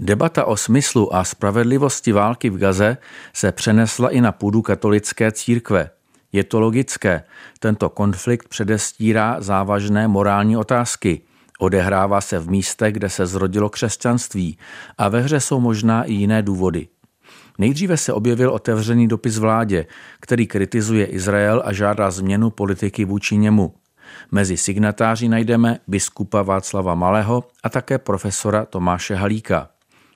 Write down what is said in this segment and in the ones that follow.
Debata o smyslu a spravedlivosti války v Gaze se přenesla i na půdu katolické církve. Je to logické. Tento konflikt předestírá závažné morální otázky. Odehrává se v místech, kde se zrodilo křesťanství a ve hře jsou možná i jiné důvody. Nejdříve se objevil otevřený dopis vládě, který kritizuje Izrael a žádá změnu politiky vůči němu. Mezi signatáři najdeme biskupa Václava Malého a také profesora Tomáše Halíka.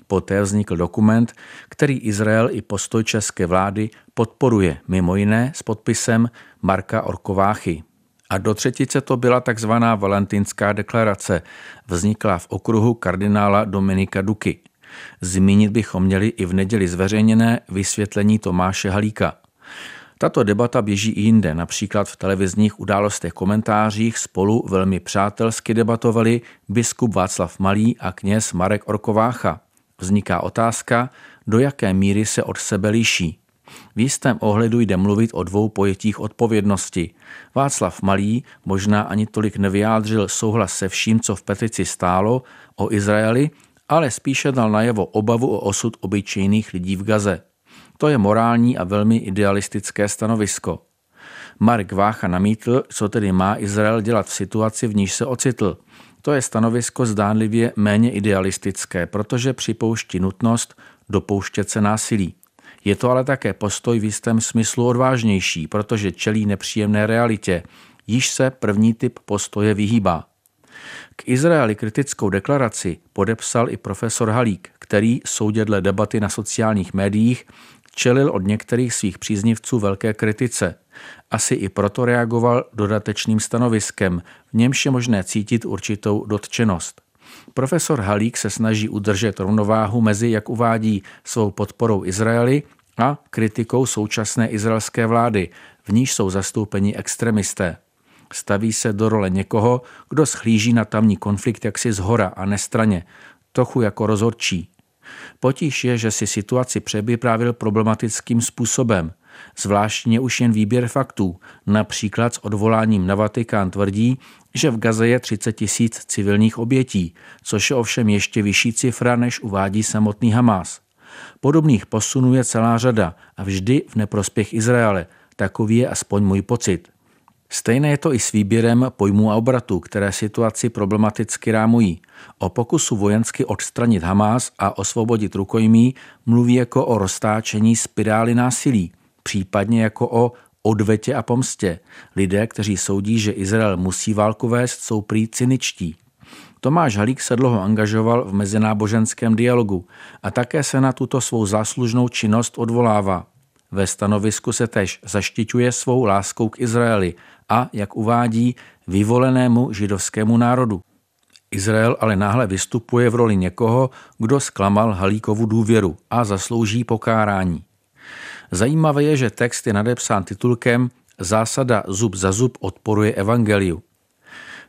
Poté vznikl dokument, který Izrael i postoj české vlády podporuje, mimo jiné s podpisem Marka Orkováchy. A do třetice to byla takzvaná Valentinská deklarace, vznikla v okruhu kardinála Dominika Duky. Zmínit bychom měli i v neděli zveřejněné vysvětlení Tomáše Halíka. Tato debata běží i jinde, například v televizních událostech komentářích spolu velmi přátelsky debatovali biskup Václav Malý a kněz Marek Orkovácha. Vzniká otázka, do jaké míry se od sebe liší. V jistém ohledu jde mluvit o dvou pojetích odpovědnosti. Václav Malý možná ani tolik nevyjádřil souhlas se vším, co v petici stálo o Izraeli, ale spíše dal najevo obavu o osud obyčejných lidí v Gaze. To je morální a velmi idealistické stanovisko. Mark Vácha namítl, co tedy má Izrael dělat v situaci, v níž se ocitl. To je stanovisko zdánlivě méně idealistické, protože připouští nutnost dopouštět se násilí. Je to ale také postoj v jistém smyslu odvážnější, protože čelí nepříjemné realitě, již se první typ postoje vyhýbá. K Izraeli kritickou deklaraci podepsal i profesor Halík, který soudě dle debaty na sociálních médiích čelil od některých svých příznivců velké kritice. Asi i proto reagoval dodatečným stanoviskem, v němž je možné cítit určitou dotčenost. Profesor Halík se snaží udržet rovnováhu mezi, jak uvádí, svou podporou Izraeli a kritikou současné izraelské vlády, v níž jsou zastoupeni extremisté. Staví se do role někoho, kdo schlíží na tamní konflikt jaksi z hora a nestraně, trochu jako rozhodčí. Potíž je, že si situaci převyprávil problematickým způsobem. Zvláštně už jen výběr faktů, například s odvoláním na Vatikán tvrdí, že v Gaze je 30 tisíc civilních obětí, což je ovšem ještě vyšší cifra, než uvádí samotný Hamás. Podobných posunů je celá řada a vždy v neprospěch Izraele. Takový je aspoň můj pocit. Stejné je to i s výběrem pojmů a obratů, které situaci problematicky rámují. O pokusu vojensky odstranit Hamás a osvobodit rukojmí mluví jako o roztáčení spirály násilí, případně jako o odvetě a pomstě. Lidé, kteří soudí, že Izrael musí válku vést, jsou prý cyničtí. Tomáš Halík se dlouho angažoval v mezináboženském dialogu a také se na tuto svou záslužnou činnost odvolává. Ve stanovisku se tež zaštiťuje svou láskou k Izraeli a, jak uvádí, vyvolenému židovskému národu. Izrael ale náhle vystupuje v roli někoho, kdo zklamal Halíkovu důvěru a zaslouží pokárání. Zajímavé je, že text je nadepsán titulkem Zásada zub za zub odporuje evangeliu.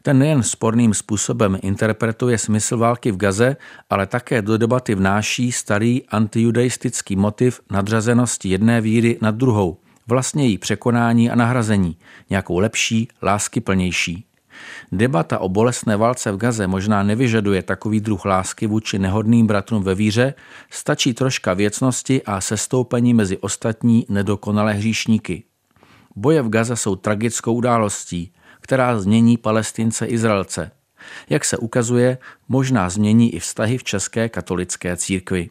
Ten nejen sporným způsobem interpretuje smysl války v Gaze, ale také do debaty vnáší starý antijudaistický motiv nadřazenosti jedné víry nad druhou, vlastně její překonání a nahrazení, nějakou lepší, láskyplnější. Debata o bolestné válce v Gaze možná nevyžaduje takový druh lásky vůči nehodným bratrům ve víře, stačí troška věcnosti a sestoupení mezi ostatní nedokonalé hříšníky. Boje v Gaze jsou tragickou událostí, která změní palestince Izraelce. Jak se ukazuje, možná změní i vztahy v české katolické církvi.